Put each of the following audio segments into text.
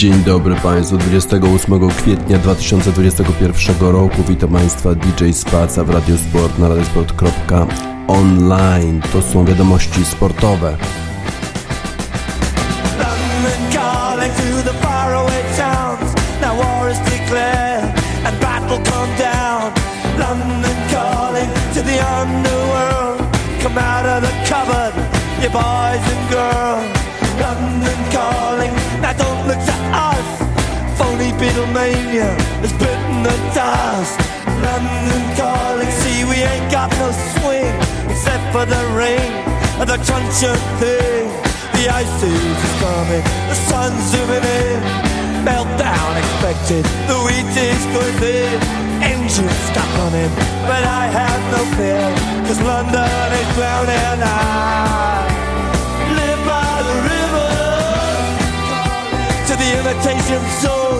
Dzień dobry Państwu, 28 kwietnia 2021 roku. Witam Państwa DJ Spaca w Radiosport na radiosport.online. To są wiadomości sportowe. Boys and girls. London calling, now don't look Beatlemania has bitten the dust. London calling, see we ain't got no swing except for the rain and the truncheon thing. The ice is coming, the sun's zooming in. Meltdown expected, the wheat is going thin. Engines stop running, but I have no fear, cause London is drowning. I live by the river to the imitation zone.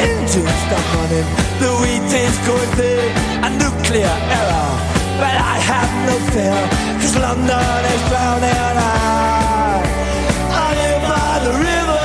engines stop running, the wheat is going big, a nuclear error. But I have no fear, cause London is drowning. I, I live by the river.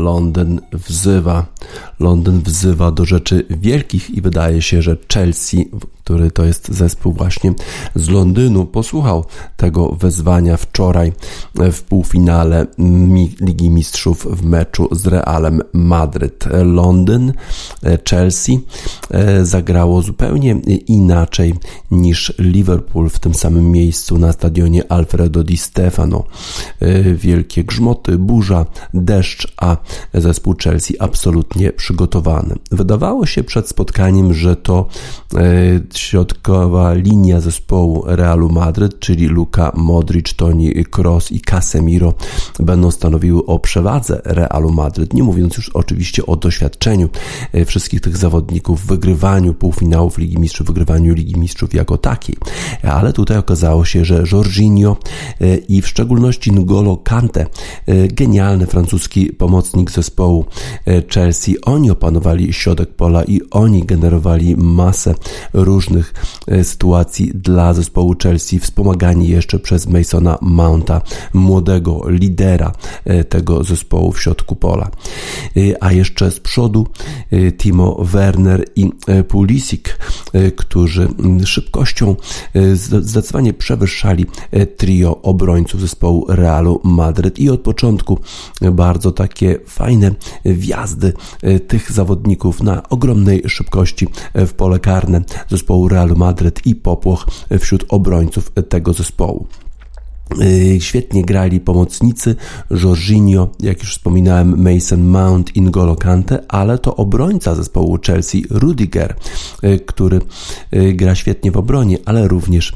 Londyn wzywa. Londyn wzywa do rzeczy wielkich i wydaje się, że Chelsea który to jest zespół właśnie z Londynu, posłuchał tego wezwania wczoraj w półfinale Ligi Mistrzów w meczu z Realem Madryt. Londyn, Chelsea e, zagrało zupełnie inaczej niż Liverpool w tym samym miejscu na stadionie Alfredo Di Stefano. E, wielkie grzmoty, burza, deszcz, a zespół Chelsea absolutnie przygotowany. Wydawało się przed spotkaniem, że to e, środkowa linia zespołu Realu Madryt, czyli Luka Modric, Toni Kroos i Casemiro będą stanowiły o przewadze Realu Madryt, nie mówiąc już oczywiście o doświadczeniu e, wszystkich tych zawodników w wygrywaniu półfinałów Ligi Mistrzów, wygrywaniu Ligi Mistrzów jako takiej. Ale tutaj okazało się, że Jorginho e, i w szczególności N'Golo Kante, e, genialny francuski pomocnik zespołu Chelsea, oni opanowali środek pola i oni generowali masę różnych różnych e, sytuacji dla zespołu Chelsea, wspomagani jeszcze przez Masona Mounta, młodego lidera e, tego zespołu w środku pola. E, a jeszcze z przodu Timo Werner i Pulisic, którzy szybkością zdecydowanie przewyższali trio obrońców zespołu Realu Madryt i od początku bardzo takie fajne wjazdy tych zawodników na ogromnej szybkości w pole karne zespołu Realu Madryt i popłoch wśród obrońców tego zespołu. Y, świetnie grali pomocnicy Jorginho, jak już wspominałem, Mason Mount, N'Golo Kante, ale to obrońca zespołu Chelsea Rudiger, y, który y, gra świetnie w obronie, ale również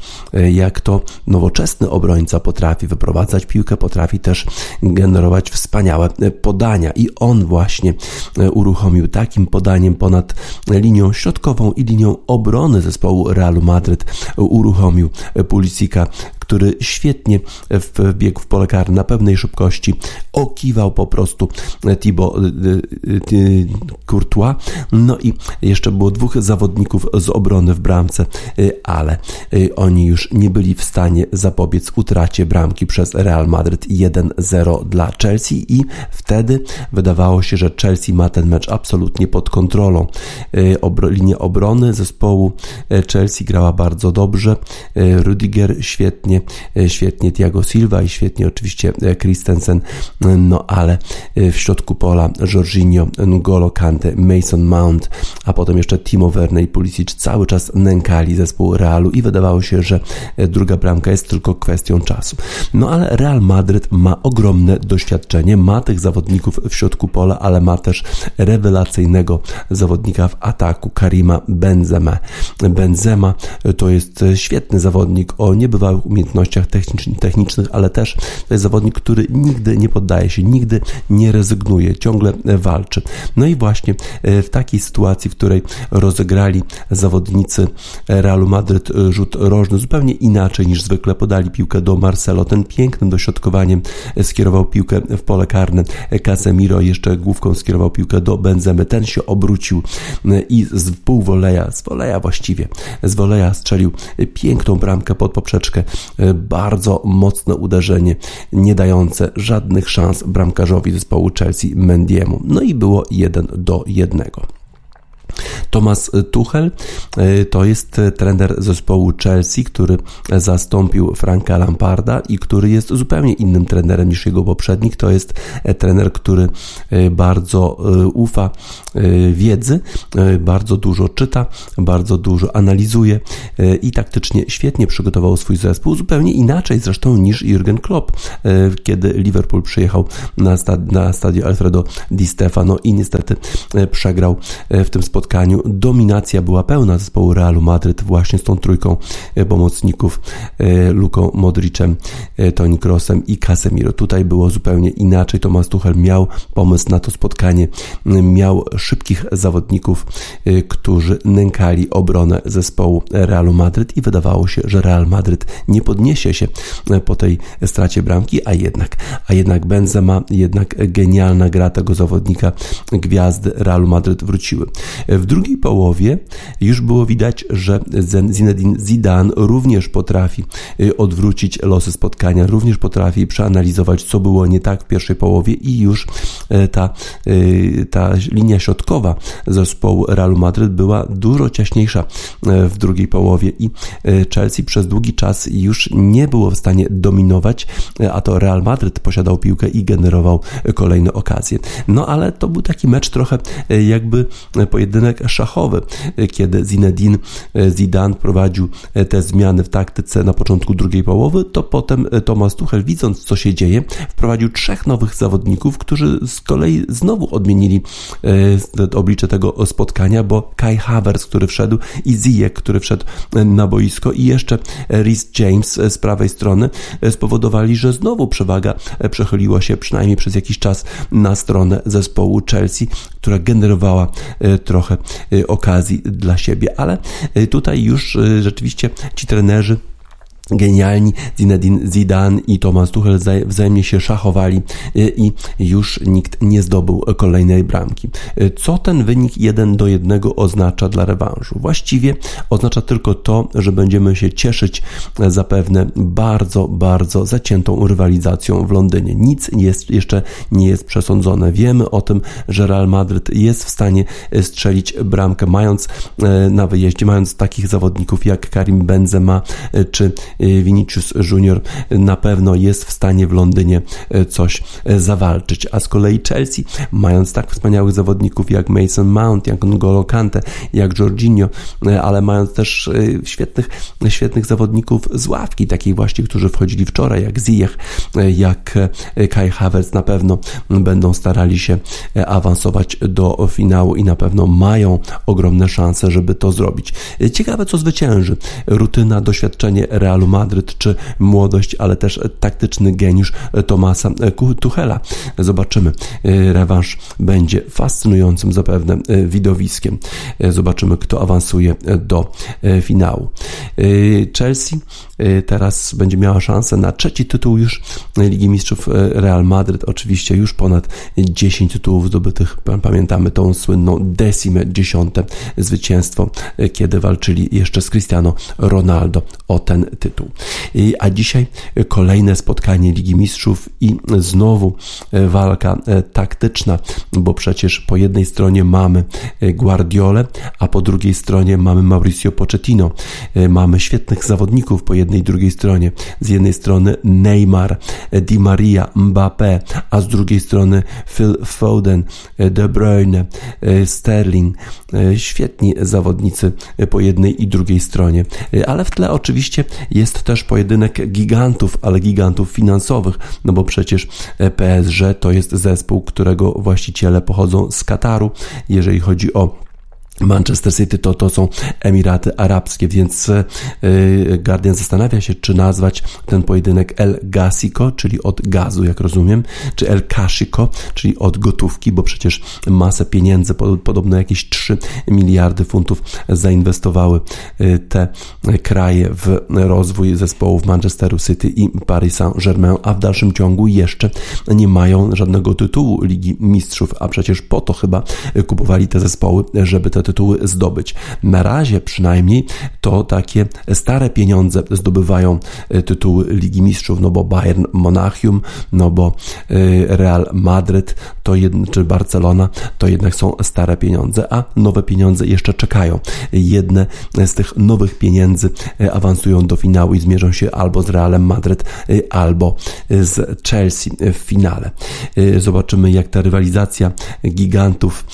jak to nowoczesny obrońca potrafi wyprowadzać piłkę, potrafi też generować wspaniałe podania. I on właśnie uruchomił takim podaniem ponad linią środkową i linią obrony zespołu Realu Madryt uruchomił Pulisika, który świetnie wbiegł w pole karne na pewnej szybkości, okiwał po prostu Thibaut y, y, y, Courtois. No i jeszcze było dwóch zawodników z obrony w bramce, ale oni już nie byli w stanie zapobiec utracie bramki przez Real Madrid 1-0 dla Chelsea i wtedy wydawało się, że Chelsea ma ten mecz absolutnie pod kontrolą. Linia obrony zespołu Chelsea grała bardzo dobrze. Rudiger świetnie świetnie, e, świetnie Thiago Silva i świetnie oczywiście e, Christensen, no ale e, w środku pola Jorginho, N'Golo Kante, Mason Mount, a potem jeszcze Timo Werner i Pulisic cały czas nękali zespół Realu i wydawało się, że druga bramka jest tylko kwestią czasu. No ale Real Madryt ma ogromne doświadczenie, ma tych zawodników w środku pola, ale ma też rewelacyjnego zawodnika w ataku Karima Benzema. Benzema to jest świetny zawodnik o niebywałych umiejętnościach umiejętnościach technicznych, ale też to jest zawodnik, który nigdy nie poddaje się, nigdy nie rezygnuje, ciągle walczy. No i właśnie e, w takiej sytuacji, w której rozegrali zawodnicy Realu Madryt e, rzut rożny zupełnie inaczej niż zwykle, podali piłkę do Marcelo, ten pięknym dośrodkowaniem skierował piłkę w pole karne, Casemiro jeszcze główką skierował piłkę do Benzemy, ten się obrócił e, i z półwoleja, z woleja właściwie, z woleja strzelił piękną bramkę pod poprzeczkę E, bardzo mocne uderzenie, nie dające żadnych szans bramkarzowi zespołu Chelsea Mendiemu. No i było 1 do 1. Thomas Tuchel e, to jest trener zespołu Chelsea, który zastąpił Franka Lamparda i który jest zupełnie innym trenerem niż jego poprzednik. To jest trener, który e, bardzo e, ufa wiedzy, bardzo dużo czyta, bardzo dużo analizuje i taktycznie świetnie przygotował swój zespół, zupełnie inaczej zresztą niż Jurgen Klopp, kiedy Liverpool przyjechał na, na stadion Alfredo Di Stefano i niestety przegrał w tym spotkaniu dominacja była pełna zespołu Realu Madryt właśnie z tą trójką e, pomocników e, Luką Modricem, e, Toni Kroosem i Casemiro. Tutaj było zupełnie inaczej. Tomasz Tuchel miał pomysł na to spotkanie, miał szybkich zawodników, którzy nękali obronę zespołu Realu Madryt i wydawało się, że Real Madryt nie podniesie się po tej stracie bramki, a jednak, a jednak Benzema, jednak genialna gra tego zawodnika, gwiazdy Realu Madryt wróciły. W drugiej połowie już było widać, że Zinedine Zidane również potrafi y, odwrócić losy spotkania, również potrafi przeanalizować, co było nie tak w pierwszej połowie i już y, ta, y, ta linia środkowa zespołu Realu Madryt była dużo ciaśniejsza w drugiej połowie i Chelsea przez długi czas już nie było w stanie dominować, a to Real Madryt posiadał piłkę i generował kolejne okazje. No ale to był taki mecz trochę jakby pojedynek szachowy, kiedy Zinedine Zidane prowadził te zmiany w taktyce na początku drugiej połowy, to potem Thomas Tuchel, widząc co się dzieje, wprowadził trzech nowych zawodników, którzy z kolei znowu odmienili oblicze tego spotkania, bo Kai Havertz, który wszedł i Ziyech, który wszedł na boisko i jeszcze Rhys James z prawej strony spowodowali, że znowu przewaga przechyliła się przynajmniej przez jakiś czas na stronę zespołu Chelsea, która generowała e, trochę Y, okazji dla siebie, ale y, tutaj już y, rzeczywiście ci trenerzy genialni Zinedine Zidane i Thomas Tuchel wzajemnie się szachowali y, i już nikt nie zdobył kolejnej bramki. Y, co ten wynik 1 do 1 oznacza dla rewanżu? Właściwie oznacza tylko to, że będziemy się cieszyć zapewne bardzo, bardzo zaciętą rywalizacją w Londynie. Nic jest, jeszcze nie jest przesądzone. Wiemy o tym, że Real Madryt jest w stanie strzelić bramkę, mając na wyjeździe, mając takich zawodników jak Karim Benzema czy Vinicius Junior na pewno jest w stanie w Londynie coś zawalczyć, a z kolei Chelsea, mając tak wspaniałych zawodników jak Mason Mount, jak N'Golo Kante, jak Jorginho, ale mając też świetnych, świetnych zawodników z ławki, takiej właśnie, którzy wchodzili wczoraj, jak Ziyech, jak Kai Havertz na pewno będą starali się awansować do finału i na pewno mają ogromne szanse, żeby to zrobić. Ciekawe, co zwycięży. Rutyna, doświadczenie Realu Madryt, czy młodość, ale też taktyczny geniusz Tomasa Tuchela. Zobaczymy. Rewanż będzie fascynującym zapewne widowiskiem. Zobaczymy, kto awansuje do finału. Chelsea teraz będzie miała szansę na trzeci tytuł już Ligi Mistrzów Real Madryt. Oczywiście już ponad 10 tytułów zdobytych. Pamiętamy tą słynną decimę, dziesiąte zwycięstwo, kiedy walczyli jeszcze z Cristiano Ronaldo o ten tytuł. A dzisiaj kolejne spotkanie Ligi Mistrzów i znowu walka taktyczna, bo przecież po jednej stronie mamy Guardiolę, a po drugiej stronie mamy Mauricio Pochettino. Mamy świetnych zawodników po jednej i drugiej stronie. Z jednej strony Neymar, Di Maria, Mbappé, a z drugiej strony Phil Foden, De Bruyne, Sterling. Świetni zawodnicy po jednej i drugiej stronie. Ale w tle oczywiście jest też pojedynek gigantów, ale gigantów finansowych, no bo przecież PSG to jest zespół, którego właściciele pochodzą z Kataru, jeżeli chodzi o Manchester City to, to są Emiraty Arabskie, więc yy, Guardian zastanawia się, czy nazwać ten pojedynek El Gasico, czyli od gazu, jak rozumiem, czy El Kashiko, czyli od gotówki, bo przecież masę pieniędzy, podobno jakieś 3 miliardy funtów zainwestowały yy, te kraje w rozwój zespołów Manchesteru City i Paris Saint-Germain, a w dalszym ciągu jeszcze nie mają żadnego tytułu Ligi Mistrzów, a przecież po to chyba kupowali te zespoły, żeby te tytuły zdobyć. Na razie przynajmniej to takie stare pieniądze zdobywają e, tytuły Ligi Mistrzów, no bo Bayern Monachium, no bo e, Real Madryt to jed, czy Barcelona to jednak są stare pieniądze, a nowe pieniądze jeszcze czekają. Jedne z tych nowych pieniędzy e, awansują do finału i zmierzą się albo z Realem Madryt, albo z Chelsea w finale. Zobaczymy jak ta rywalizacja gigantów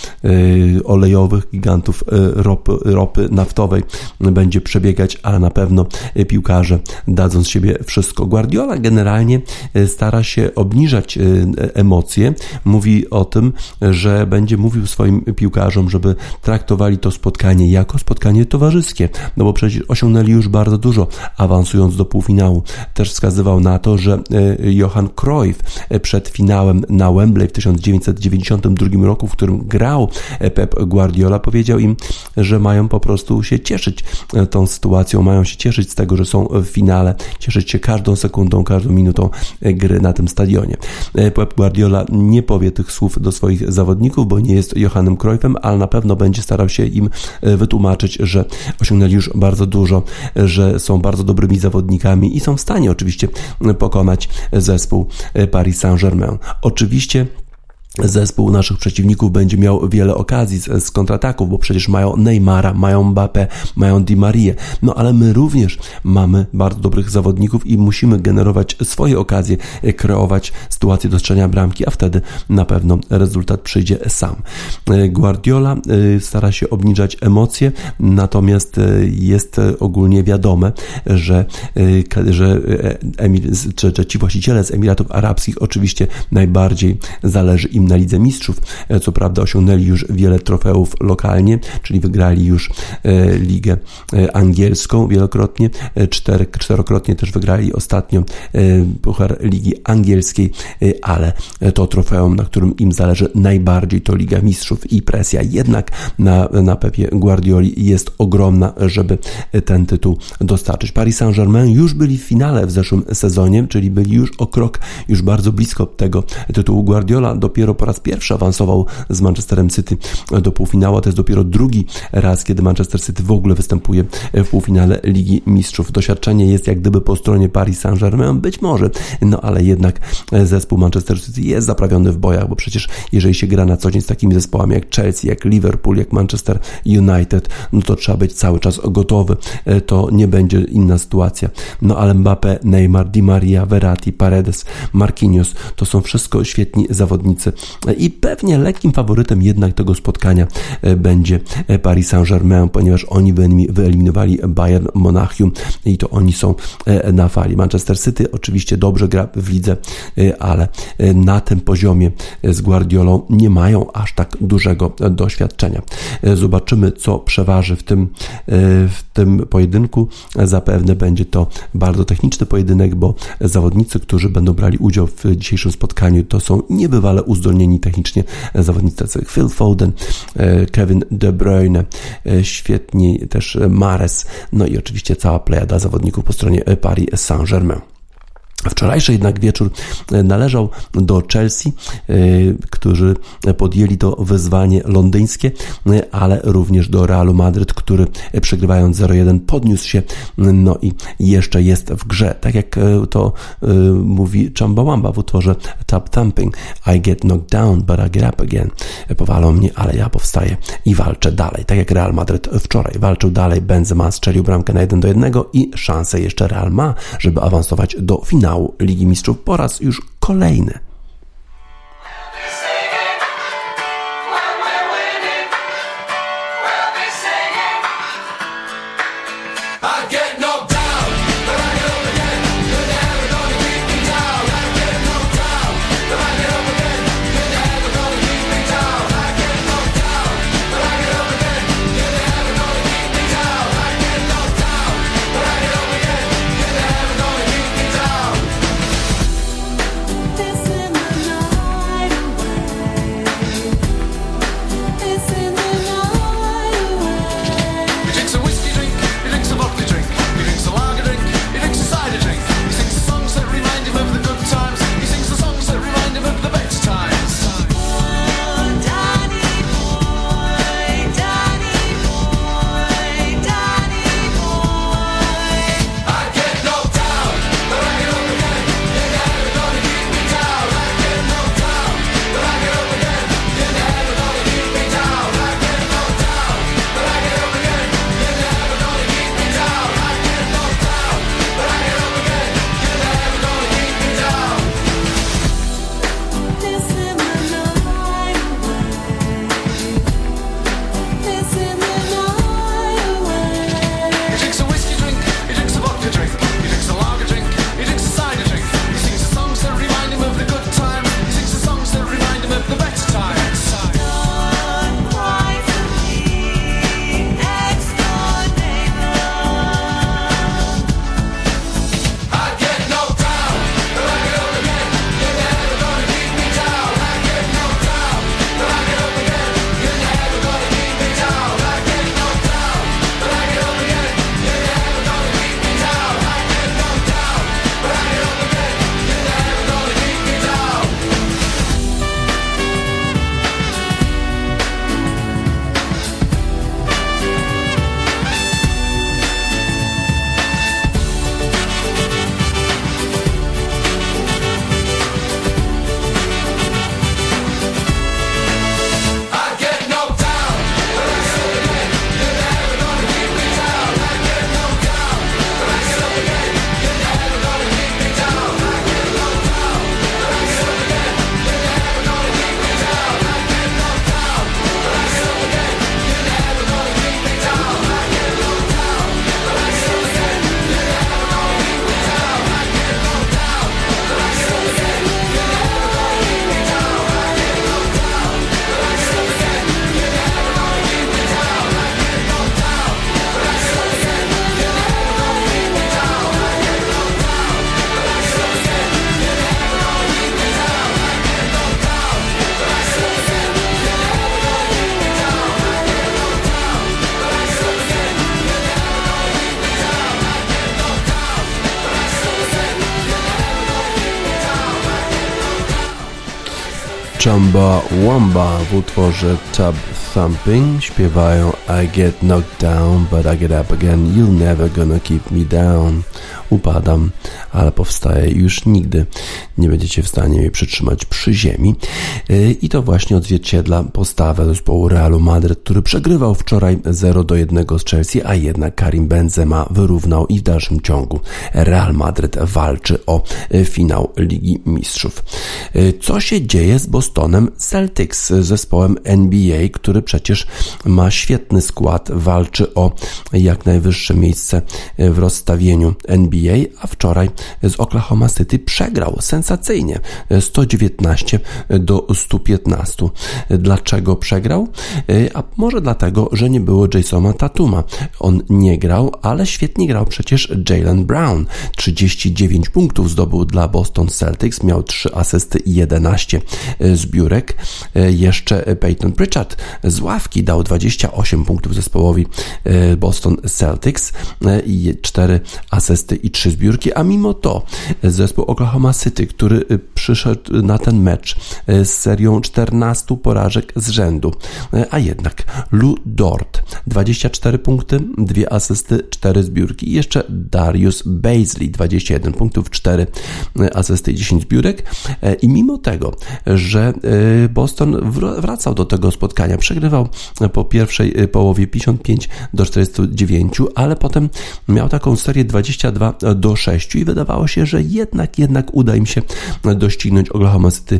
olejowych, gigantów e, ropy, ropy naftowej będzie przebiegać, ale na pewno piłkarze dadzą z siebie wszystko. Guardiola generalnie e, stara się obniżać e, emocje. Mówi o tym, że będzie mówił swoim piłkarzom, żeby traktowali to spotkanie jako spotkanie towarzyskie, no bo przecież osiągnęli już bardzo dużo, awansując do półfinału. Też wskazywał na to, że Johan Cruyff przed finałem na Wembley w 1992 roku, w którym grał Pep Guardiola, powiedział, powiedział im, że mają po prostu się cieszyć e, tą sytuacją, mają się cieszyć z tego, że są w finale, cieszyć się każdą sekundą, każdą minutą e, gry na tym stadionie. E, Pep Guardiola nie powie tych słów do swoich zawodników, bo nie jest Johannem Cruyffem, ale na pewno będzie starał się im wytłumaczyć, że osiągnęli już bardzo dużo, że są bardzo dobrymi zawodnikami i są w stanie oczywiście pokonać zespół Paris Saint-Germain. Oczywiście zespół naszych przeciwników będzie miał wiele okazji z, z kontrataków, bo przecież mają Neymara, mają Mbappé, mają Di Maria. No ale my również mamy bardzo dobrych zawodników i musimy generować swoje okazje, e, kreować sytuację do strzelania bramki, a wtedy na pewno rezultat przyjdzie sam. E, Guardiola e, stara się obniżać emocje, natomiast jest ogólnie wiadome, że, że, Emir, że, że ci właściciele z Emiratów Arabskich oczywiście najbardziej zależy im na Lidze Mistrzów. E, co prawda osiągnęli już wiele trofeów lokalnie, czyli wygrali już e, Ligę e, Angielską wielokrotnie, cztery, czterokrotnie też wygrali ostatnio Puchar Ligi Angielskiej, ale to trofeum, na którym im zależy najbardziej, to Liga Mistrzów i presja jednak na, na Pepie Guardioli jest ogromna, żeby ten tytuł dostarczyć. Paris Saint-Germain już byli w finale w zeszłym sezonie, czyli byli już o krok, już bardzo blisko tego tytułu Guardiola. Dopiero dopiero po raz pierwszy awansował z Manchesterem City do półfinału, to jest dopiero drugi raz, kiedy Manchester City w ogóle występuje w półfinale Ligi Mistrzów. Doświadczenie jest jak gdyby po stronie Paris Saint-Germain, być może, no ale jednak zespół Manchester City jest zaprawiony w bojach, bo przecież jeżeli się gra na co dzień z takimi zespołami jak Chelsea, jak Liverpool, jak Manchester United, no to trzeba być cały czas gotowy. To nie będzie inna sytuacja. No ale Mbappe, Neymar, Di Maria, Verratti, Paredes, Marquinhos to są wszystko świetni zawodnicy i pewnie lekkim faworytem jednak tego spotkania e, będzie e, Paris Saint-Germain, ponieważ oni wyeliminowali Bayern Monachium i to oni są e, na fali. Manchester City oczywiście dobrze gra w lidze, ale na tym poziomie z Guardiolą nie mają aż tak dużego doświadczenia. Zobaczymy, co przeważy w tym, w tym pojedynku. Zapewne będzie to bardzo techniczny pojedynek, bo zawodnicy, którzy będą brali udział w dzisiejszym spotkaniu, to są niebywale uzdolnieni technicznie zawodnicy tacy Phil Foden, e, Kevin De Bruyne, e, świetni też Mares, no i oczywiście cała plejada zawodników po stronie Paris Saint-Germain. Wczorajszy jednak wieczór e, należał do Chelsea, e, którzy podjęli to wyzwanie londyńskie, e, ale również do Realu Madryt, który przegrywając 0-1 podniósł się, no i jeszcze jest w grze. Tak jak to mówi Chambawamba w utworze Tap Thumping, I get knocked down, but I get up again. Powalą mnie, ale ja powstaję i walczę dalej. Tak jak Real Madryt wczoraj walczył dalej, Benzema strzelił bramkę na 1 do 1 i szansę jeszcze Real ma, żeby awansować do finału finału Ligi Mistrzów po raz już kolejny. Chumba Wamba w utworze Tub Thumping śpiewają I get knocked down, but I get up again, you're never gonna keep me down. Upadam, ale powstaję już nigdy nie będziecie w stanie mnie przytrzymać przy ziemi. Y, I to właśnie odzwierciedla postawę zespołu Realu Madryt, który przegrywał wczoraj 0 do 1 z Chelsea, a jednak Karim Benzema wyrównał i w dalszym ciągu Real Madryt walczy o y, finał Ligi Mistrzów. Y, co się dzieje z Bostonem Celtics, zespołem NBA, który przecież ma świetny skład, walczy o jak najwyższe miejsce w rozstawieniu NBA, a wczoraj z Oklahoma City przegrał sensacyjnie 119 do 115. Dlaczego przegrał? A może dlatego, że nie było Jasona Tatuma. On nie grał, ale świetnie grał przecież Jalen Brown. 39 punktów zdobył dla Boston Celtics, miał 3 asysty i 11 zbiórek. Jeszcze Peyton Pritchard z ławki dał 28 punktów zespołowi Boston Celtics i 4 asysty i 3 zbiórki, a mimo to zespół Oklahoma City, który y, przyszedł na ten mecz y, z serią 14 porażek z rzędu, y, a jednak Lou Dort 24 punkty, 2 asysty, 4 zbiórki. I jeszcze Darius Baisley 21 punktów, 4 asysty i 10 zbiórek. I mimo tego, że Boston wracał do tego spotkania, przegrywał po pierwszej połowie 55 do 49, ale potem miał taką serię 22 do 6 i wydawało się, że jednak, jednak uda im się doścignąć Oklahoma City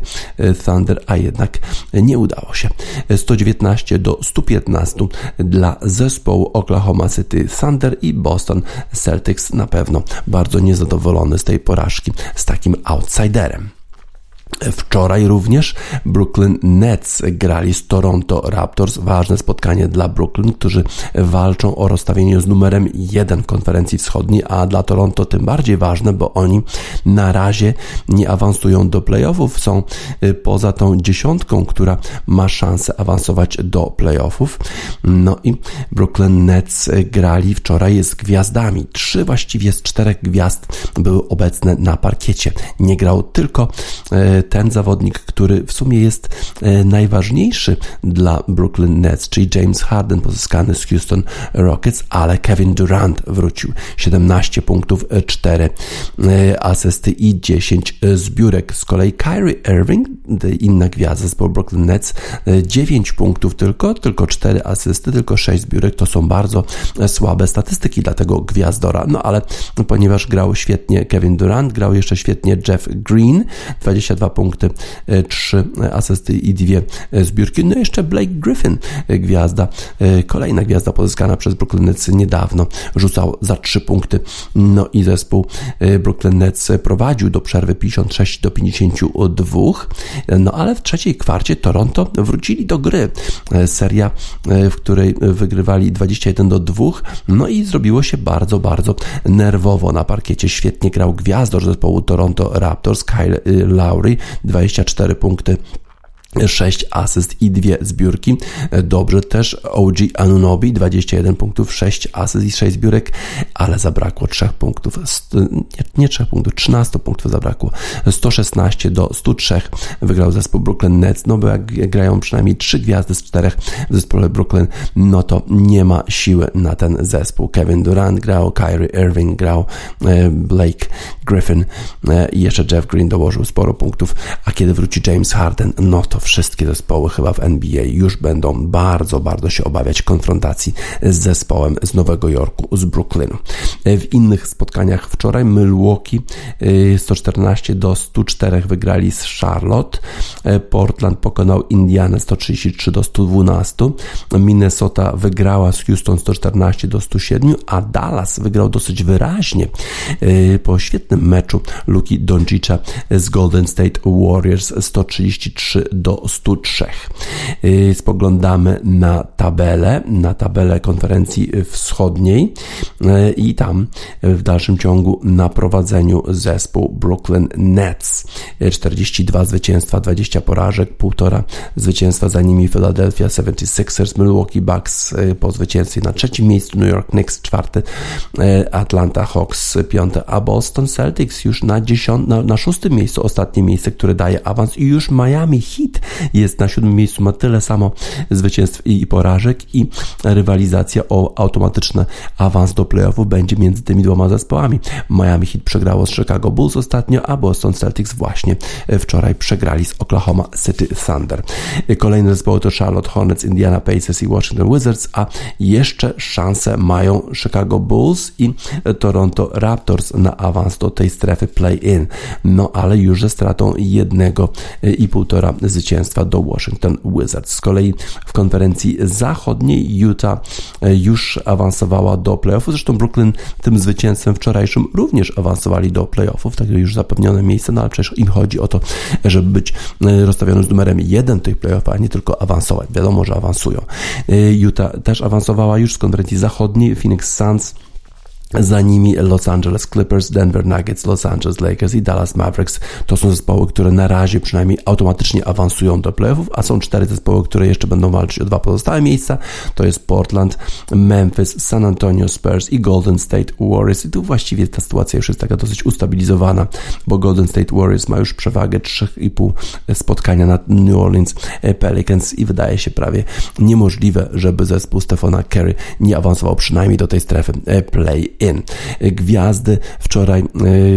Thunder, a jednak nie udało się. 119 do 115 dla zespołu Oklahoma City Thunder i Boston Celtics na pewno bardzo niezadowolony z tej porażki z takim outsiderem. Wczoraj również Brooklyn Nets grali z Toronto Raptors. Ważne spotkanie dla Brooklyn, którzy walczą o rozstawienie z numerem 1 konferencji wschodniej, a dla Toronto tym bardziej ważne, bo oni na razie nie awansują do playoffów. Są y, poza tą dziesiątką, która ma szansę awansować do playoffów. No i Brooklyn Nets grali wczoraj z gwiazdami. Trzy właściwie z czterech gwiazd były obecne na parkiecie. Nie grał tylko y, ten zawodnik, który w sumie jest e, najważniejszy dla Brooklyn Nets, czyli James Harden pozyskany z Houston Rockets, ale Kevin Durant wrócił 17 punktów, 4 e, e, asysty i 10 zbiórek. Z kolei Kyrie Irving, inna gwiazda z Brooklyn Nets, 9 punktów tylko, tylko 4 asysty, tylko 6 zbiórek. To są bardzo słabe statystyki dla tego gwiazdora. No ale ponieważ grał świetnie Kevin Durant, grał jeszcze świetnie Jeff Green, 22 punkty, 3 e, asysty i dwie e, zbiórki. No jeszcze Blake Griffin, e, gwiazda, kolejna gwiazda pozyskana przez Brooklyn Nets niedawno, rzucał za 3 punkty. No i zespół Brooklyn Nets prowadził do przerwy 56 do 52. No ale w trzeciej kwarcie Toronto wrócili do gry. Seria, w której wygrywali 21 do 2. No i zrobiło się bardzo, bardzo nerwowo na parkiecie. Świetnie grał gwiazdor zespołu Toronto Raptors, Kyle Lowry, 24 punkty 6 asyst i 2 zbiórki. Dobrze też OG Anunobi 21 punktów, 6 asyst i 6 zbiórek, ale zabrakło 3 punktów, nie, nie 3 punktów, 13 punktów zabrakło. 116 do 103 wygrał zespół Brooklyn Nets, no bo jak grają przynajmniej 3 gwiazdy z 4 w zespole Brooklyn, no to nie ma siły na ten zespół. Kevin Durant grał, Kyrie Irving grał, e, Blake Griffin e, i jeszcze Jeff Green dołożył sporo punktów, a kiedy wróci James Harden, no to wszystkie zespoły chyba w NBA już będą bardzo, bardzo się obawiać konfrontacji z zespołem z Nowego Jorku, z Brooklynu. W innych spotkaniach wczoraj Milwaukee 114 y, do 104 wygrali z Charlotte, y, Portland pokonał Indianę 133 do 112, Minnesota wygrała z Houston 114 do 107, a Dallas wygrał dosyć wyraźnie y, po świetnym meczu Luki Doncicza z Golden State Warriors 133 do 103. Y, spoglądamy na tabelę, na tabelę konferencji wschodniej y, i tam w dalszym ciągu na prowadzeniu zespół Brooklyn Nets. 42 zwycięstwa, 20 porażek, półtora zwycięstwa za nimi Philadelphia 76ers, Milwaukee Bucks y, po zwycięstwie na trzecim miejscu, New York Knicks czwarty, Atlanta Hawks piąte, a Boston Celtics już na, na, na szóstym miejscu, ostatnie miejsce, które daje awans i już Miami Heat jest na siódmym miejscu, ma tyle samo zwycięstw i porażek i rywalizacja o automatyczny awans do playoffów będzie między tymi dwoma zespołami. Miami Heat przegrało z Chicago Bulls ostatnio, a Boston Celtics właśnie wczoraj przegrali z Oklahoma City Thunder. Kolejne zespoły to Charlotte Hornets, Indiana Pacers i Washington Wizards, a jeszcze szanse mają Chicago Bulls i Toronto Raptors na awans do tej strefy play-in. No ale już ze stratą jednego i półtora zwycięstwa do Washington Wizards. Z kolei w konferencji zachodniej Utah już awansowała do playoffów. Zresztą Brooklyn tym zwycięstwem wczorajszym również awansowali do playoffów, także już zapewnione miejsce, no ale przecież im chodzi o to, żeby być rozstawionym z numerem jeden tych playoffów, a nie tylko awansować. Wiadomo, że awansują. Utah też awansowała już z konferencji zachodniej. Phoenix Suns za nimi Los Angeles Clippers, Denver Nuggets, Los Angeles Lakers i Dallas Mavericks. To są zespoły, które na razie przynajmniej automatycznie awansują do playoffów, a są cztery zespoły, które jeszcze będą walczyć o dwa pozostałe miejsca. To jest Portland, Memphis, San Antonio Spurs i Golden State Warriors. I tu właściwie ta sytuacja już jest taka dosyć ustabilizowana, bo Golden State Warriors ma już przewagę 3,5 spotkania nad New Orleans Pelicans i wydaje się prawie niemożliwe, żeby zespół Stefana Curry nie awansował przynajmniej do tej strefy play Gwiazdy wczoraj e,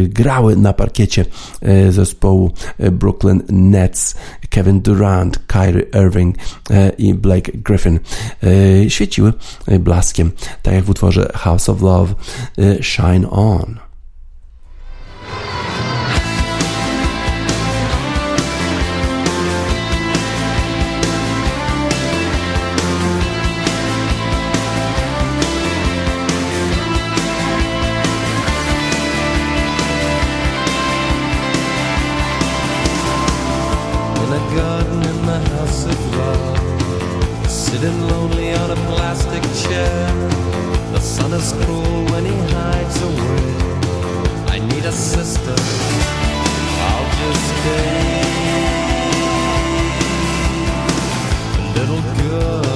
grały na parkiecie e, zespołu e, Brooklyn Nets. Kevin Durant, Kyrie Irving i Blake Griffin świeciły blaskiem, tak jak w utworze House of Love Shine On.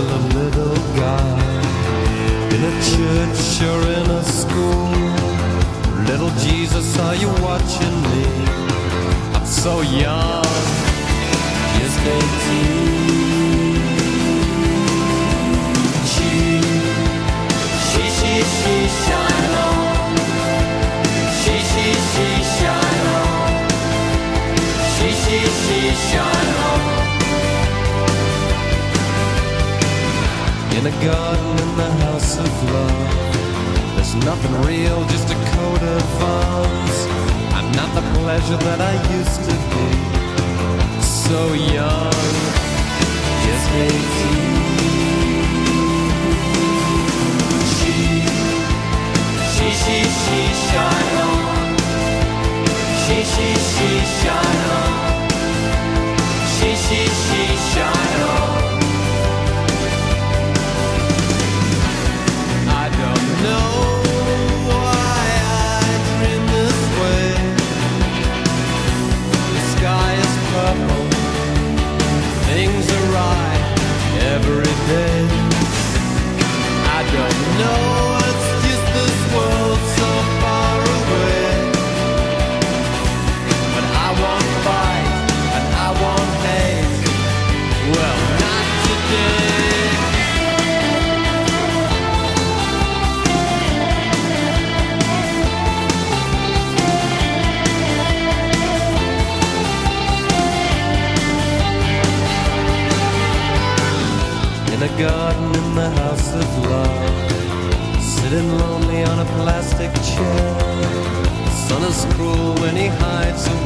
of little guy in a church or in a school. Little Jesus, are you watching me? I'm so young, just 18. She, she, she, she, shine on. She, she, she, shine on. She, she, she, shine. in a garden in the house of love. There's nothing real, just a coat of arms. I'm not the pleasure that I used to be. So young, just eighteen. She, she, she, she, shine on. She, she, she, shine on. every day. I don't know. a garden in the house of love, sitting lonely on a plastic chair. The sun is cruel when he hides away.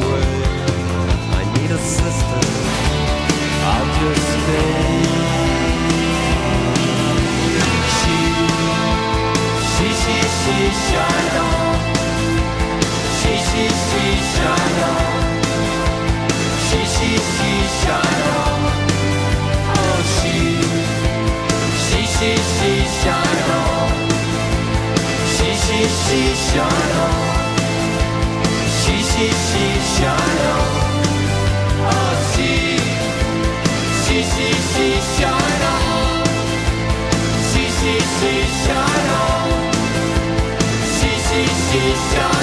息息相融，息息息相融，息息息相融，哦，息息息息相融，息息息相融，息息息相。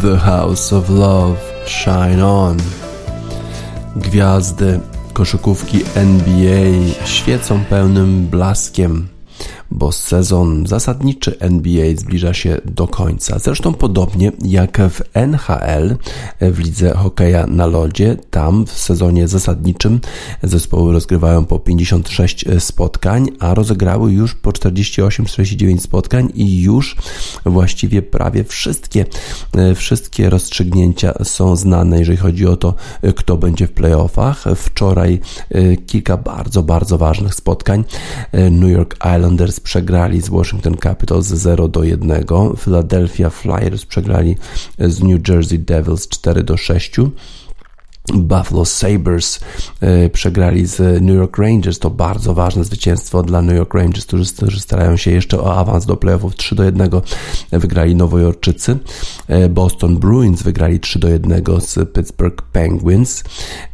The House of Love, Shine On. Gwiazdy koszykówki NBA świecą pełnym blaskiem bo sezon zasadniczy NBA zbliża się do końca. Zresztą podobnie jak w NHL, w lidze hokeja na lodzie, tam w sezonie zasadniczym zespoły rozgrywają po 56 spotkań, a rozegrały już po 48-49 spotkań i już właściwie prawie wszystkie, wszystkie rozstrzygnięcia są znane, jeżeli chodzi o to, kto będzie w playoffach. Wczoraj e, kilka bardzo, bardzo ważnych spotkań. E, New York Islanders przegrali z Washington Capitals 0 do 1. Philadelphia Flyers przegrali z New Jersey Devils 4 do 6. Buffalo Sabres e, przegrali z New York Rangers. To bardzo ważne zwycięstwo dla New York Rangers, którzy, którzy starają się jeszcze o awans do playoffów 3 do 1. Wygrali Nowojorczycy. E, Boston Bruins wygrali 3 do 1 z Pittsburgh Penguins.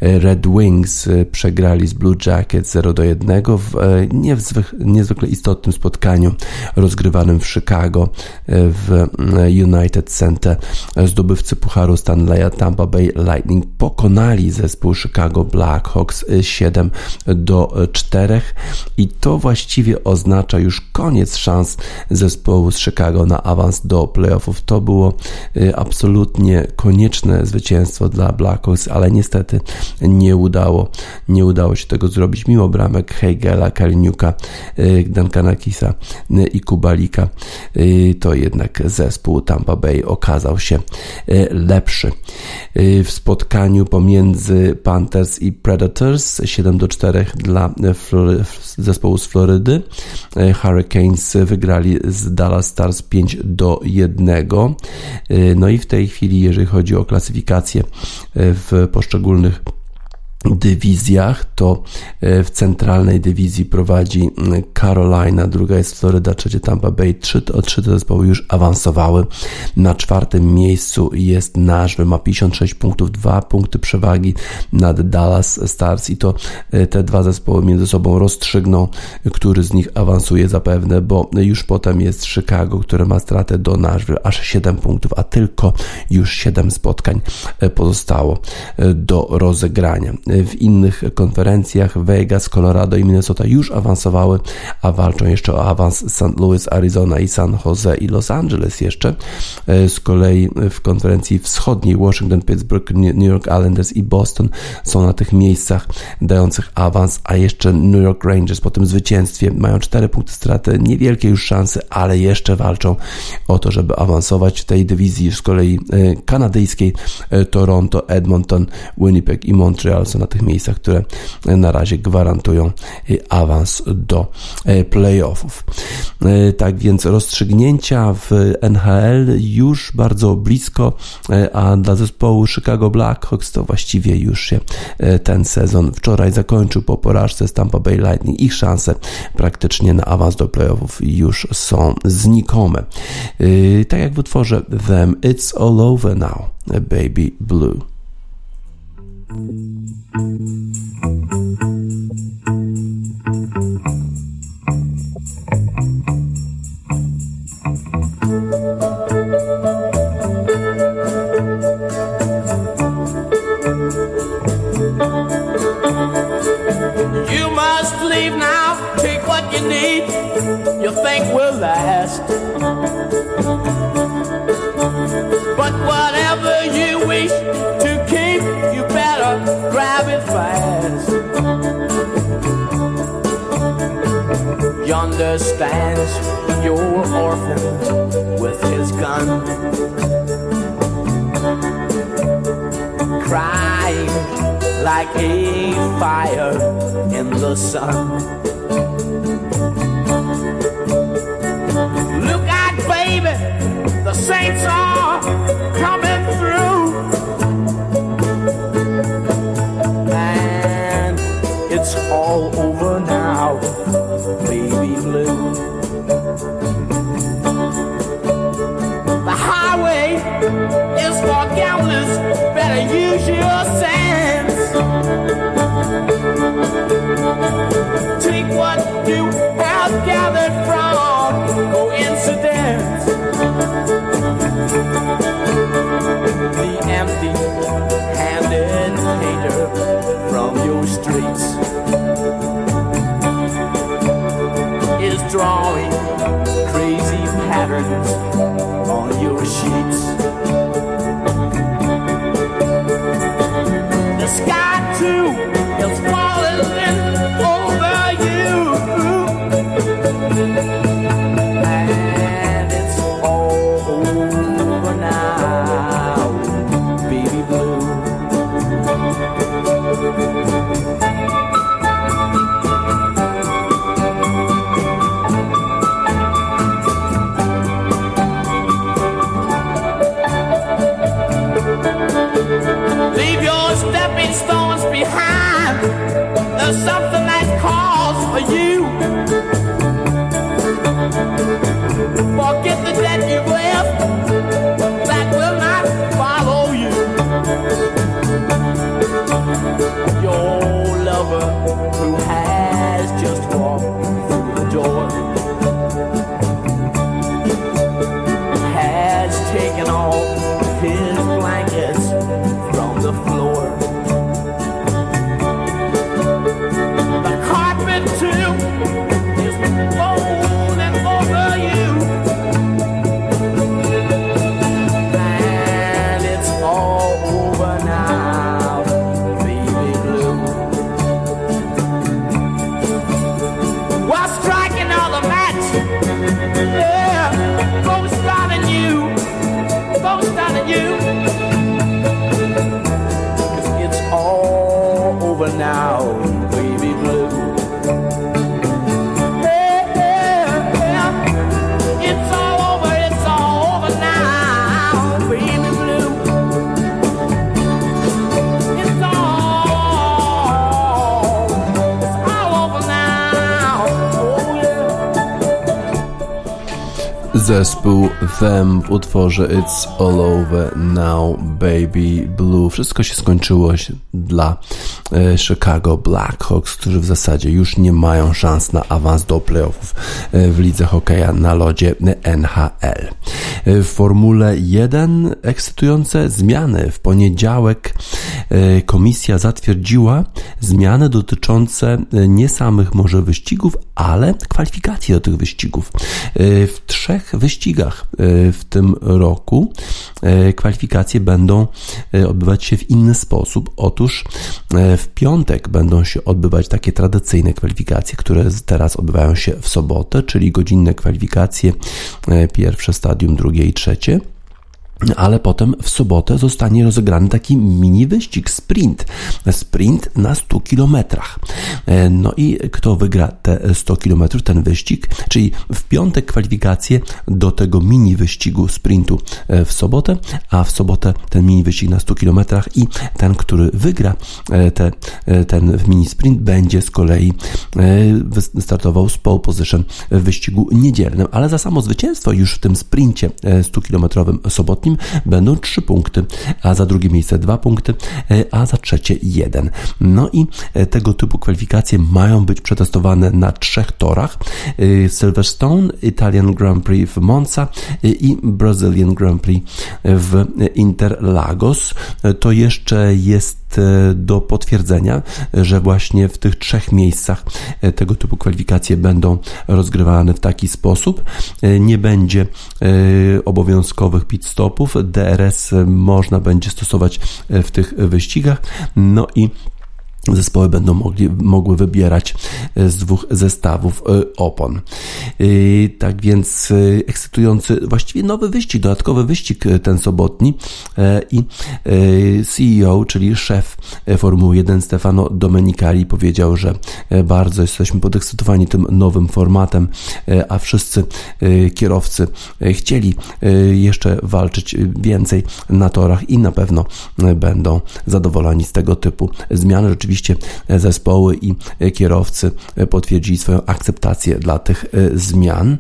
E, Red Wings przegrali z Blue Jackets 0 do 1 w niezwykle istotnym spotkaniu rozgrywanym w Chicago w United Center. Zdobywcy Pucharu Stanleya Tampa Bay Lightning pokonali pokonali zespół Chicago Blackhawks 7 do 4 i to właściwie oznacza już koniec szans zespołu z Chicago na awans do playoffów. To było y, absolutnie konieczne zwycięstwo dla Blackhawks, ale niestety nie udało, nie udało się tego zrobić mimo bramek Heigela, Kaliniuka, y, Duncana y, i Kubalika. To jednak zespół Tampa Bay okazał się lepszy. W spotkaniu pomiędzy między Panthers i Predators 7 do 4 dla zespołu z Florydy. Hurricanes wygrali z Dallas Stars 5 do 1. No i w tej chwili, jeżeli chodzi o klasyfikację w poszczególnych dywizjach, to e, w centralnej dywizji prowadzi Carolina, druga jest Florida, trzecia Tampa Bay, trzy, trzy te zespoły już awansowały. Na czwartym miejscu jest Nashville, ma 56 punktów, dwa punkty przewagi nad Dallas Stars i to e, te dwa zespoły między sobą rozstrzygną, który z nich awansuje zapewne, bo już potem jest Chicago, które ma stratę do Nashville aż 7 punktów, a tylko już 7 spotkań e, pozostało do rozegrania w innych konferencjach Vegas, Colorado i Minnesota już awansowały, a walczą jeszcze o awans St. Louis, Arizona i San Jose i Los Angeles jeszcze. E, z kolei w konferencji wschodniej Washington, Pittsburgh, New York Islanders i Boston są na tych miejscach dających awans, a jeszcze New York Rangers po tym zwycięstwie mają 4 punkty straty, niewielkie już szanse, ale jeszcze walczą o to, żeby awansować w tej dywizji z kolei e, kanadyjskiej e, Toronto, Edmonton, Winnipeg i Montreal są na tych miejscach, które na razie gwarantują e, awans do e, playoffów. E, tak więc rozstrzygnięcia w NHL już bardzo blisko, a dla zespołu Chicago Blackhawks to właściwie już się ten sezon wczoraj zakończył po porażce z Tampa Bay Lightning. Ich szanse praktycznie na awans do playoffów już są znikome. Tak jak w utworze Them It's All Over Now, Baby Blue. You must leave now, pick what you need, you'll think will last. But whatever Yonder stands your orphan with his gun, crying like a fire in the sun. Zespół Them w utworze It's All Over Now Baby Blue. Wszystko się skończyło dla e, Chicago Blackhawks, którzy w zasadzie już nie mają szans na awans do playoffów e, w lidze hokeja na lodzie NHL. E, W Formule 1 ekscytujące zmiany. W poniedziałek komisja zatwierdziła zmiany dotyczące e, nie samych może wyścigów, ale kwalifikacji do tych wyścigów. E, W trzech wyścigach e, w tym roku kwalifikacje będą odbywać się w inny sposób. Otóż w piątek będą się odbywać takie tradycyjne kwalifikacje, które teraz odbywają się w sobotę, czyli godzinne kwalifikacje, pierwsze stadium, drugie i trzecie. Ale potem w sobotę zostanie rozegrany taki mini wyścig, sprint. Sprint na 100 kilometrach. E, No i kto wygra te 100 kilometrów, ten wyścig, czyli w piątek kwalifikacje do tego mini wyścigu sprintu e, w sobotę, a w sobotę ten mini wyścig na 100 kilometrach i ten, który wygra e, te, ten mini sprint będzie z kolei wystartował z pole position w wyścigu niedzielnym, ale za samo zwycięstwo już w tym sprincie 100 kilometrowym sobotnim będą 3 punkty, a za drugie miejsce 2 punkty, e, a za trzecie 1. No i e, tego typu kwalifikacje mają być przetestowane na trzech torach. e, Silverstone, Italian Grand Prix w Monza i Brazilian Grand Prix w Interlagos. To jeszcze jest e, do potwierdzenia, że właśnie w tych trzech miejscach e, tego typu kwalifikacje będą rozgrywane w taki sposób. E, Nie będzie obowiązkowych pit stopów. DRS można będzie stosować w tych wyścigach. No i Zespoły będą mogli, mogły wybierać e, z dwóch zestawów e, opon. E, Tak więc ekscytujący, właściwie nowy wyścig, dodatkowy wyścig ten sobotni i CEO, czyli szef Formuły 1 Stefano Domenicali powiedział, że bardzo jesteśmy podekscytowani tym nowym formatem, a wszyscy kierowcy chcieli jeszcze walczyć więcej na torach i na pewno będą zadowoleni z tego typu zmiany. Rzeczywiście rzeczywiście zespoły i kierowcy potwierdzili swoją akceptację dla tych zmian.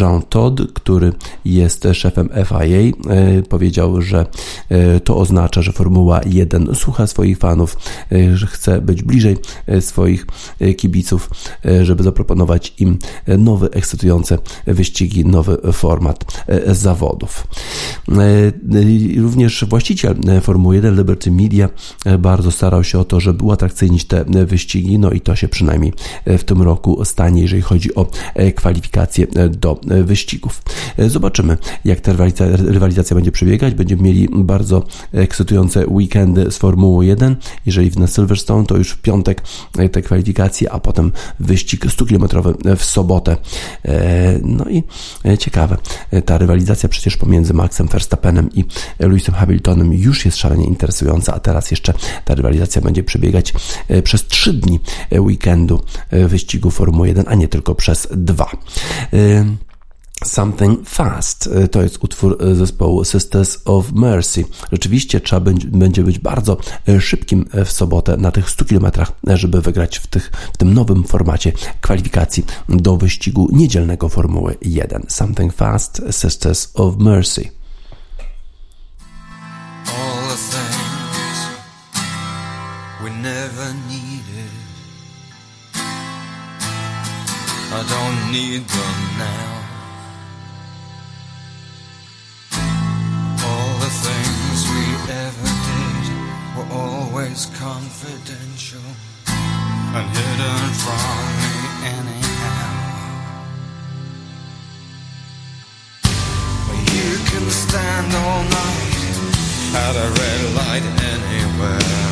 Jean Todd, który jest szefem FIA, powiedział, że to oznacza, że Formuła 1 słucha swoich fanów, że chce być bliżej swoich kibiców, żeby zaproponować im nowe, ekscytujące wyścigi, nowy format zawodów. Również właściciel Formuły 1 Liberty Media bardzo starał się o to, żeby uatrakcyjnić te wyścigi, no i to się przynajmniej w tym roku stanie, jeżeli chodzi o kwalifikacje do wyścigów. Zobaczymy, jak ta rywalizacja będzie przebiegać. Będziemy mieli bardzo ekscytujące weekendy z Formuły 1. Jeżeli na Silverstone, to już w piątek te kwalifikacje, a potem wyścig 100-kilometrowy w sobotę. No i ciekawe, ta rywalizacja przecież pomiędzy Maxem Verstappenem i Lewisem Hamiltonem już jest szalenie interesująca, a teraz jeszcze ta rywalizacja będzie przebiegać e, przez trzy dni weekendu e, wyścigu Formuły 1, a nie tylko przez dwa. E, Something Fast to jest utwór zespołu Sisters of Mercy. Rzeczywiście trzeba będzie być bardzo szybkim w sobotę na tych 100 km, żeby wygrać w, tych, w tym nowym formacie kwalifikacji do wyścigu niedzielnego Formuły 1. Something Fast, Sisters of Mercy. Never needed. I don't need them now. All the things we ever did were always confidential and hidden from me anyhow. But you can stand all night at a red light anywhere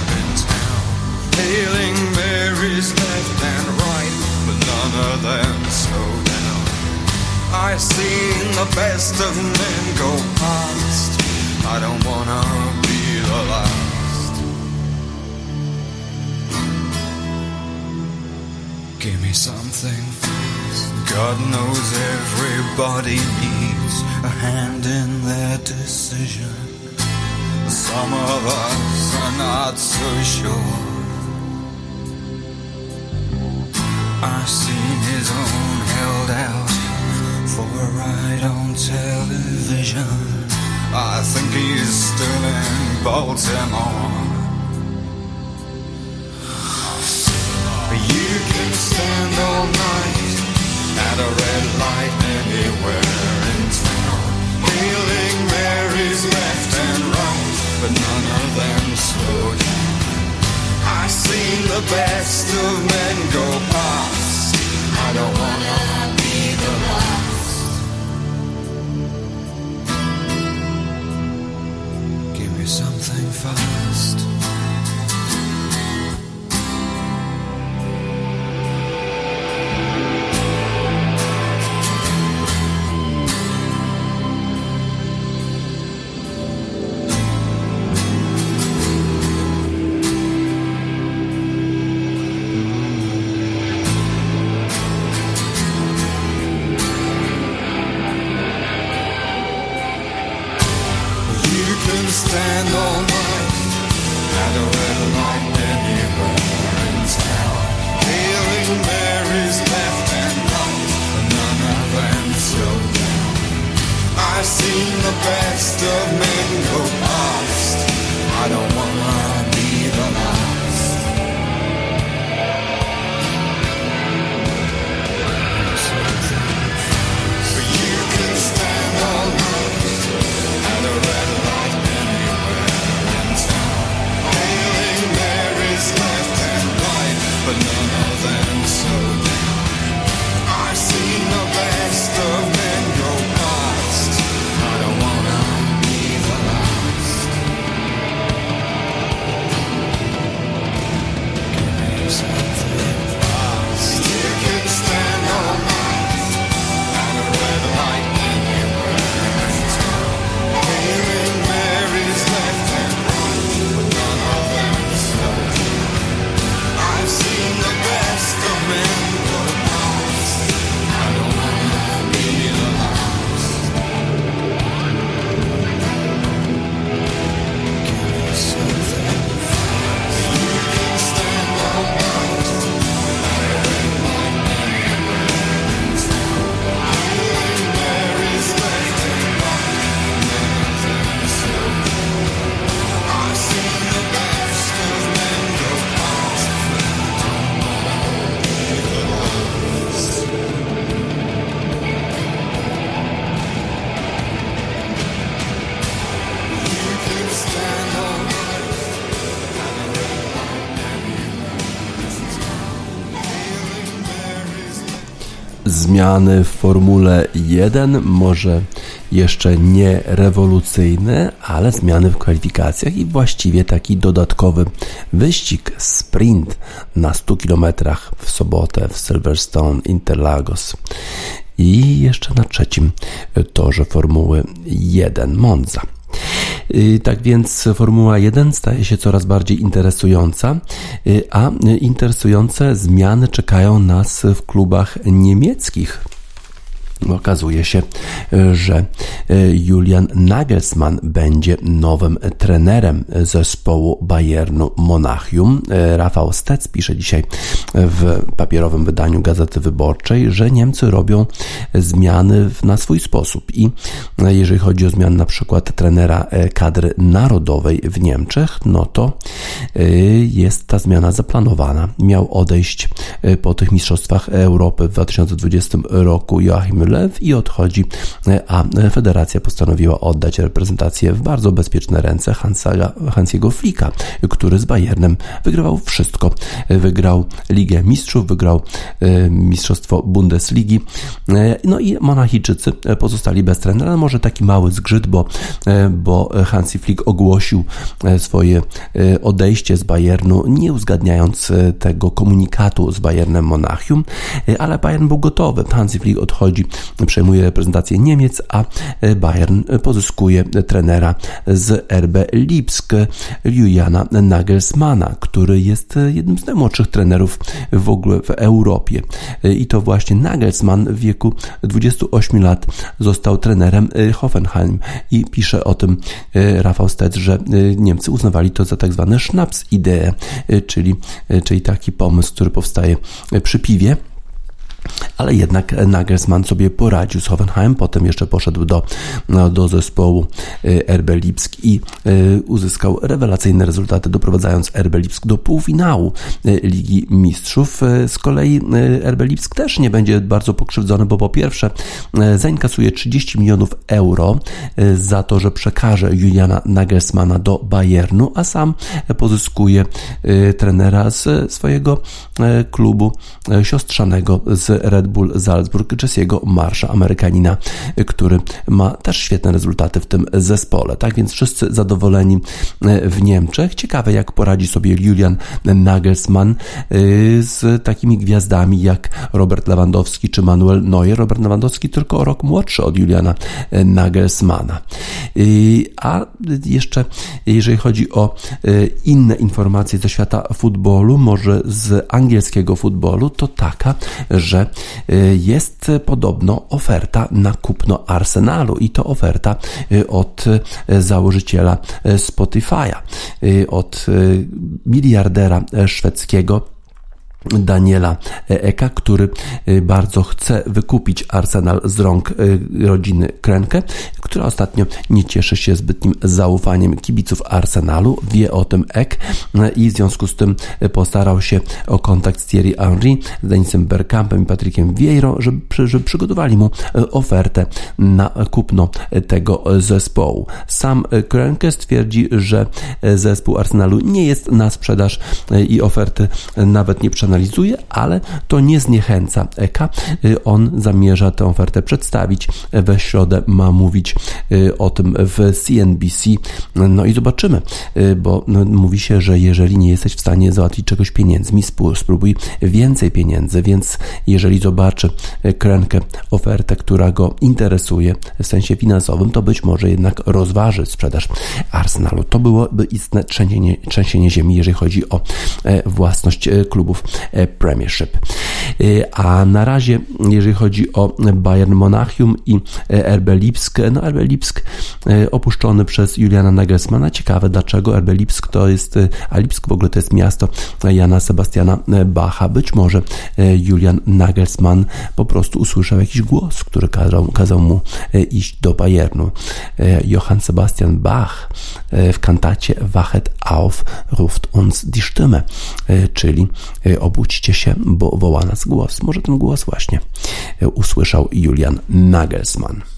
hailing Mary's left and right, but none of them slow down. I've seen the best of men go past. I don't wanna be the last. Give me something. God knows everybody needs a hand in their decision. Some of us are not so sure. Seen his own held out for a ride on television. I think he's still in Baltimore. You can stand all night at a red light anywhere in town, hailing Mary's left and right, but none of them slow down. I've seen the best of men go past. Something fast. Zmiany w Formule 1, może jeszcze nie rewolucyjne, ale zmiany w kwalifikacjach i właściwie taki dodatkowy wyścig, sprint na 100 km w sobotę w Silverstone Interlagos. I jeszcze na trzecim torze Formuły 1 Monza. Y, tak więc Formuła 1 staje się coraz bardziej interesująca, y, a interesujące zmiany czekają nas w klubach niemieckich. Okazuje się, że e, Julian Nagelsmann będzie nowym trenerem zespołu Bayernu Monachium. E, Rafał Stec pisze dzisiaj w papierowym wydaniu Gazety Wyborczej, że Niemcy robią zmiany na swój sposób i e, jeżeli chodzi o zmiany na przykład trenera kadry narodowej w Niemczech, no to jest ta zmiana zaplanowana. Miał odejść po tych mistrzostwach Europy w 2020 roku Joachim Lew i odchodzi, a federacja postanowiła oddać reprezentację w bardzo bezpieczne ręce Hansa, Hansiego Flika, który z Bayernem wygrywał wszystko. Wygrał Ligę Mistrzów, wygrał e, Mistrzostwo Bundesligi, e, no i Monachijczycy pozostali bez trenera. Może taki mały zgrzyt, bo, e, bo Hansi Flick ogłosił swoje odejście z Bayernu, nie uzgadniając tego komunikatu z Bayernem Monachium, ale Bayern był gotowy. Hansi Flick odchodzi przejmuje reprezentację Niemiec, a Bayern pozyskuje trenera z RB Lipsk, Juliana Nagelsmana, który jest jednym z najmłodszych trenerów w ogóle w Europie. I to właśnie Nagelsmann w wieku 28 lat został trenerem Hoffenheim i pisze o tym Rafał Stec, że Niemcy uznawali to za tak zwane Schnaps-ideę, czyli, czyli taki pomysł, który powstaje przy piwie ale jednak Nagelsmann sobie poradził z Hoffenheim, potem jeszcze poszedł do, no, do zespołu y, RB Lipsk i y, uzyskał rewelacyjne rezultaty, doprowadzając RB Lipsk do półfinału y, Ligi Mistrzów. Z kolei RB Lipsk też nie będzie bardzo pokrzywdzony, bo po pierwsze zainkasuje 30 milionów euro za to, że przekaże Juliana Nagelsmana do Bayernu, a sam pozyskuje trenera z swojego klubu siostrzanego z Red Bull Salzburg Jesse'ego Marsza, Amerykanina, który ma też świetne rezultaty w tym zespole. Tak więc wszyscy zadowoleni e, w Niemczech. Ciekawe, jak poradzi sobie Julian Nagelsmann e, z takimi gwiazdami jak Robert Lewandowski czy Manuel Neuer. Robert Lewandowski tylko rok młodszy od Juliana e, Nagelsmana. A jeszcze jeżeli chodzi o inne informacje ze świata futbolu, może z angielskiego futbolu, to taka, że Y, jest podobno oferta na kupno Arsenalu i to oferta y, od y, założyciela Spotify'a, od miliardera szwedzkiego Daniela Eka, który y, bardzo chce wykupić Arsenal z rąk y, rodziny Krenke, która ostatnio nie cieszy się zbytnim zaufaniem kibiców Arsenalu. Wie o tym Ek y, i w związku z tym postarał się o kontakt z Thierry Henry, Denisem Bergkampem i Patrykiem Vieiro, żeby, żeby przygotowali mu ofertę na kupno tego zespołu. Sam Krenke stwierdzi, że zespół Arsenalu nie jest na sprzedaż i oferty nawet nie przeanalizuje ale to nie zniechęca EKA. Y, on zamierza tę ofertę przedstawić we środę, ma mówić y, o tym w CNBC. No i zobaczymy, y, bo no, mówi się, że jeżeli nie jesteś w stanie załatwić czegoś pieniędzmi, spróbuj więcej pieniędzy, więc jeżeli zobaczy Krenkę ofertę, która go interesuje w sensie finansowym, to być może jednak rozważy sprzedaż Arsenalu. To byłoby istne trzęsienie, trzęsienie ziemi, jeżeli chodzi o e, własność e, klubów Premiership. E, a na razie, jeżeli chodzi o Bayern Monachium i e, RB Lipsk, no RB Lipsk opuszczony przez Juliana Nagelsmana. Ciekawe dlaczego RB Lipsk to jest, a Lipsk w ogóle to jest miasto Jana Sebastiana Bacha. Być może Julian Nagelsmann po prostu usłyszał jakiś głos, który kazał, kazał mu iść do Bayernu. Johann Sebastian Bach w kantacie Wachet auf ruft uns die Stimme, czyli obudźcie się, bo woła nas głos. Może ten głos właśnie usłyszał Julian Nagelsmann.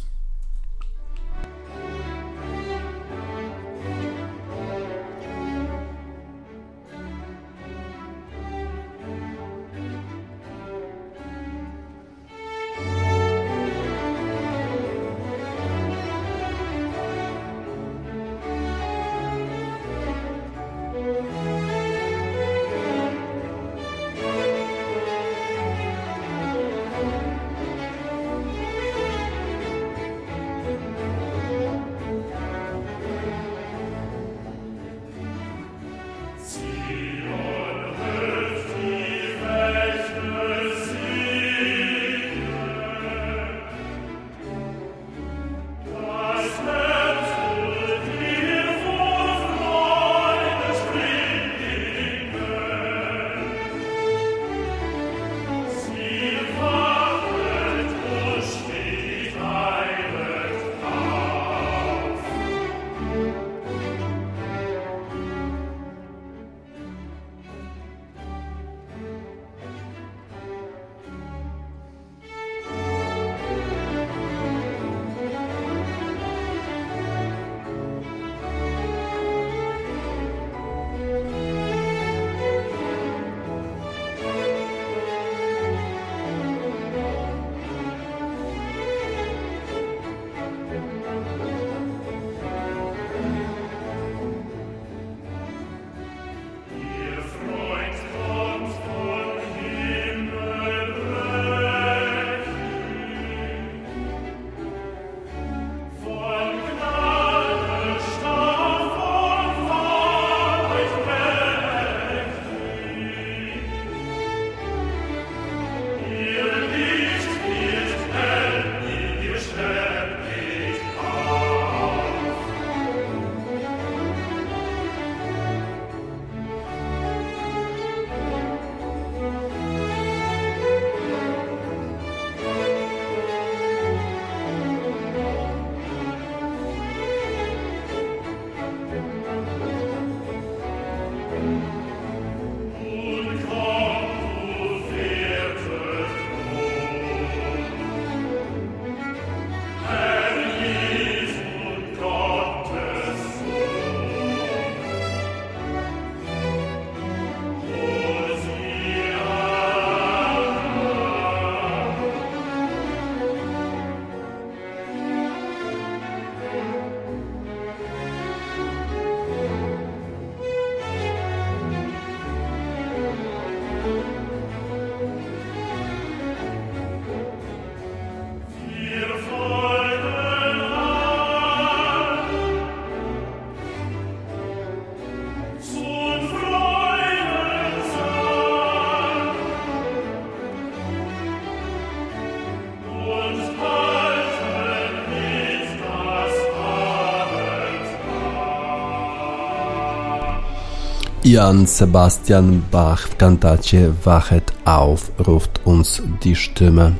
Jan Sebastian Bach w kantacie Wachet auf, ruft uns die Stimme.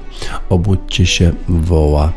Obudźcie się, woła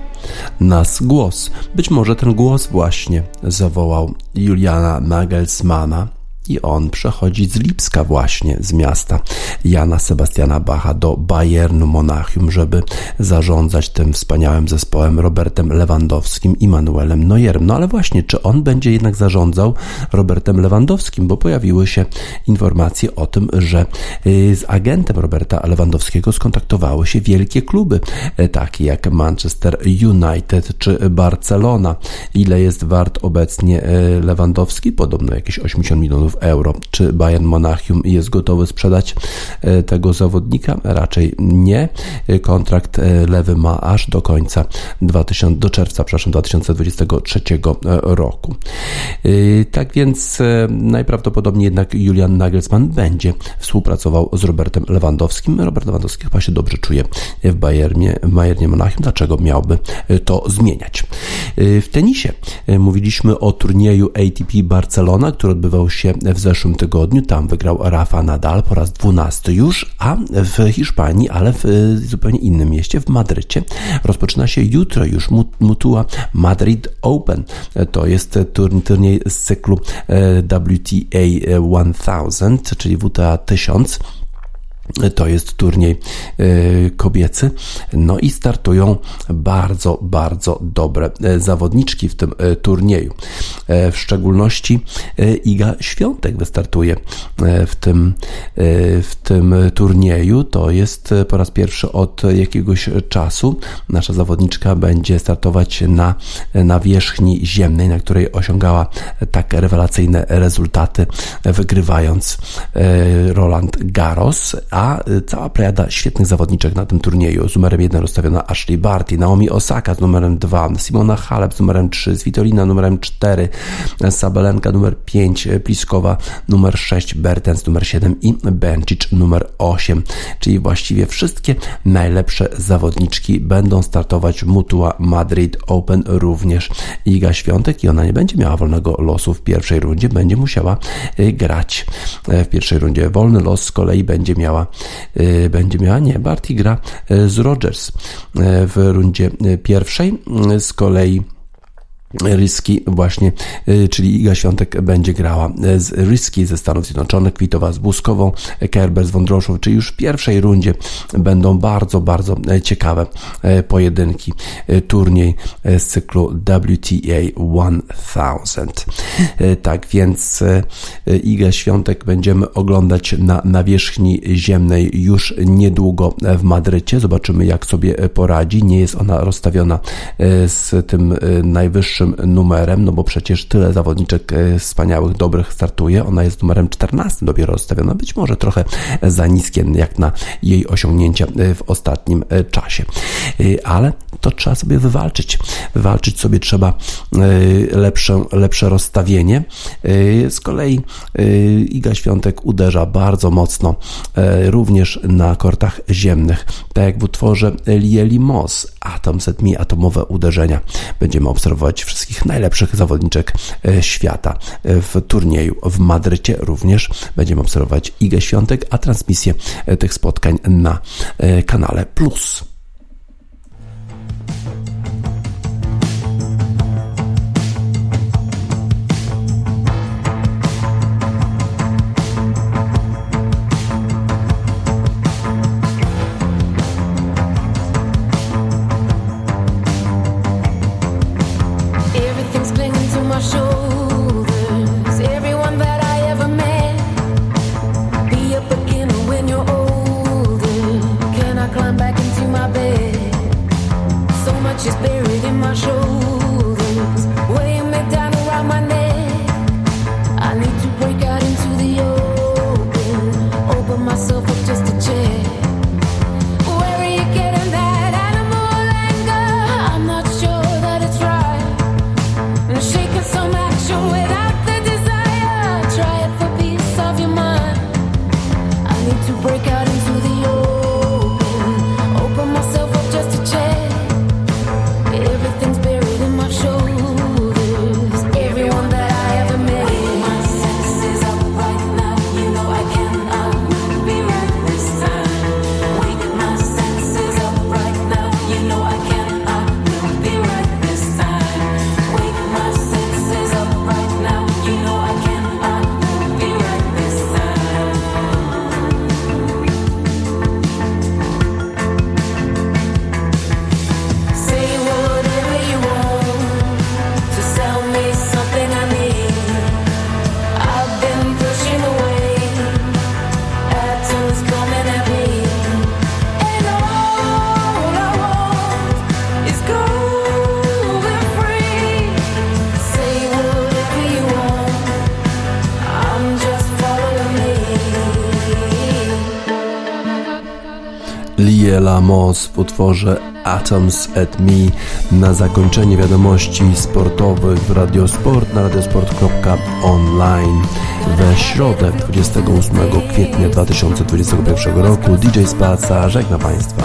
nas głos. Być może ten głos właśnie zawołał Juliana Nagelsmana i on przechodzi z Lipska właśnie, z miasta Jana Sebastiana Bacha do Bayernu Monachium, żeby zarządzać tym wspaniałym zespołem Robertem Lewandowskim i Manuelem Neuerem. No ale właśnie, czy on będzie jednak zarządzał Robertem Lewandowskim, bo pojawiły się informacje o tym, że y, z agentem Roberta Lewandowskiego skontaktowały się wielkie kluby, y, takie jak Manchester United czy Barcelona. Ile jest wart obecnie y, Lewandowski? Podobno jakieś 80 milionów euro. Czy Bayern Monachium jest gotowy sprzedać e, tego zawodnika? Raczej nie. E, kontrakt e, lewy ma aż do końca 2000, do czerwca, przepraszam, 2023 roku. Tak więc najprawdopodobniej jednak Julian Nagelsmann będzie współpracował z Robertem Lewandowskim. Robert Lewandowski chyba się dobrze czuje w Bayernie, w Bayernie Monachium. Dlaczego miałby to zmieniać? W tenisie mówiliśmy o turnieju ATP Barcelona, który odbywał się w zeszłym tygodniu. Tam wygrał Rafa Nadal po raz dwunasty już, a w Hiszpanii, ale w zupełnie innym mieście, w Madrycie, rozpoczyna się jutro już Mutua Madrid Open. To jest turniej z cyklu e, WTA 1000, czyli WTA 1000 to jest turniej e, kobiecy. No i startują bardzo, bardzo dobre e, zawodniczki w tym e, turnieju. W szczególności Iga Świątek wystartuje w tym, w tym turnieju. To jest po raz pierwszy od jakiegoś czasu. Nasza zawodniczka będzie startować na, na wierzchni ziemnej, na której osiągała tak rewelacyjne rezultaty, wygrywając Roland Garros, a y, cała plejada świetnych zawodniczek na tym turnieju. Z numerem 1 rozstawiona Ashley Barty, Naomi Osaka z numerem 2, Simona Halep z numerem 3, Svitolina numerem 4, Sabalenka numer 5, Pliskowa numer 6, Bertens numer 7 i Bencic numer 8. Czyli właściwie wszystkie najlepsze zawodniczki będą startować w Mutua Madrid Open również Iga Świątek i ona nie będzie miała wolnego losu w pierwszej rundzie, będzie musiała y, grać e, w pierwszej rundzie. Wolny los z kolei będzie miała Y, będzie miała. Nie, Barty gra y, z Rogers y, w rundzie pierwszej. Z kolei Ryski właśnie, y, czyli Iga Świątek będzie grała y, z Ryski ze Stanów Zjednoczonych, Kwitowa z Buskową, Kerber z Wądroszą, czyli już w pierwszej rundzie będą bardzo, bardzo e, ciekawe pojedynki. Turniej z cyklu WTA 1000. Tak więc Iga Świątek będziemy oglądać na nawierzchni ziemnej już niedługo w Madrycie. Zobaczymy jak sobie poradzi. Nie jest ona rozstawiona z tym najwyższym numerem, no bo przecież tyle zawodniczek e, wspaniałych, dobrych startuje. Ona jest numerem 14 dopiero rozstawiona, być może trochę za niskie jak na jej osiągnięcia e, w ostatnim e, czasie. Ale to trzeba sobie wywalczyć. Wywalczyć sobie trzeba lepsze, lepsze rozstawienie. Z kolei Iga Świątek uderza bardzo mocno również na kortach ziemnych. Tak jak w utworze Lieli Moss, Atom Set Me, atomowe uderzenia. Będziemy obserwować wszystkich najlepszych zawodniczek e, świata e, w turnieju w Madrycie również. Będziemy obserwować Igę Świątek, a transmisję e, tych spotkań na kanale Plus. Liela Moss w utworze Atoms at Me na zakończenie wiadomości sportowych w Radiosport na radiosport.online we środę 28 kwietnia 2021 roku DJ Spaca żegna Państwa.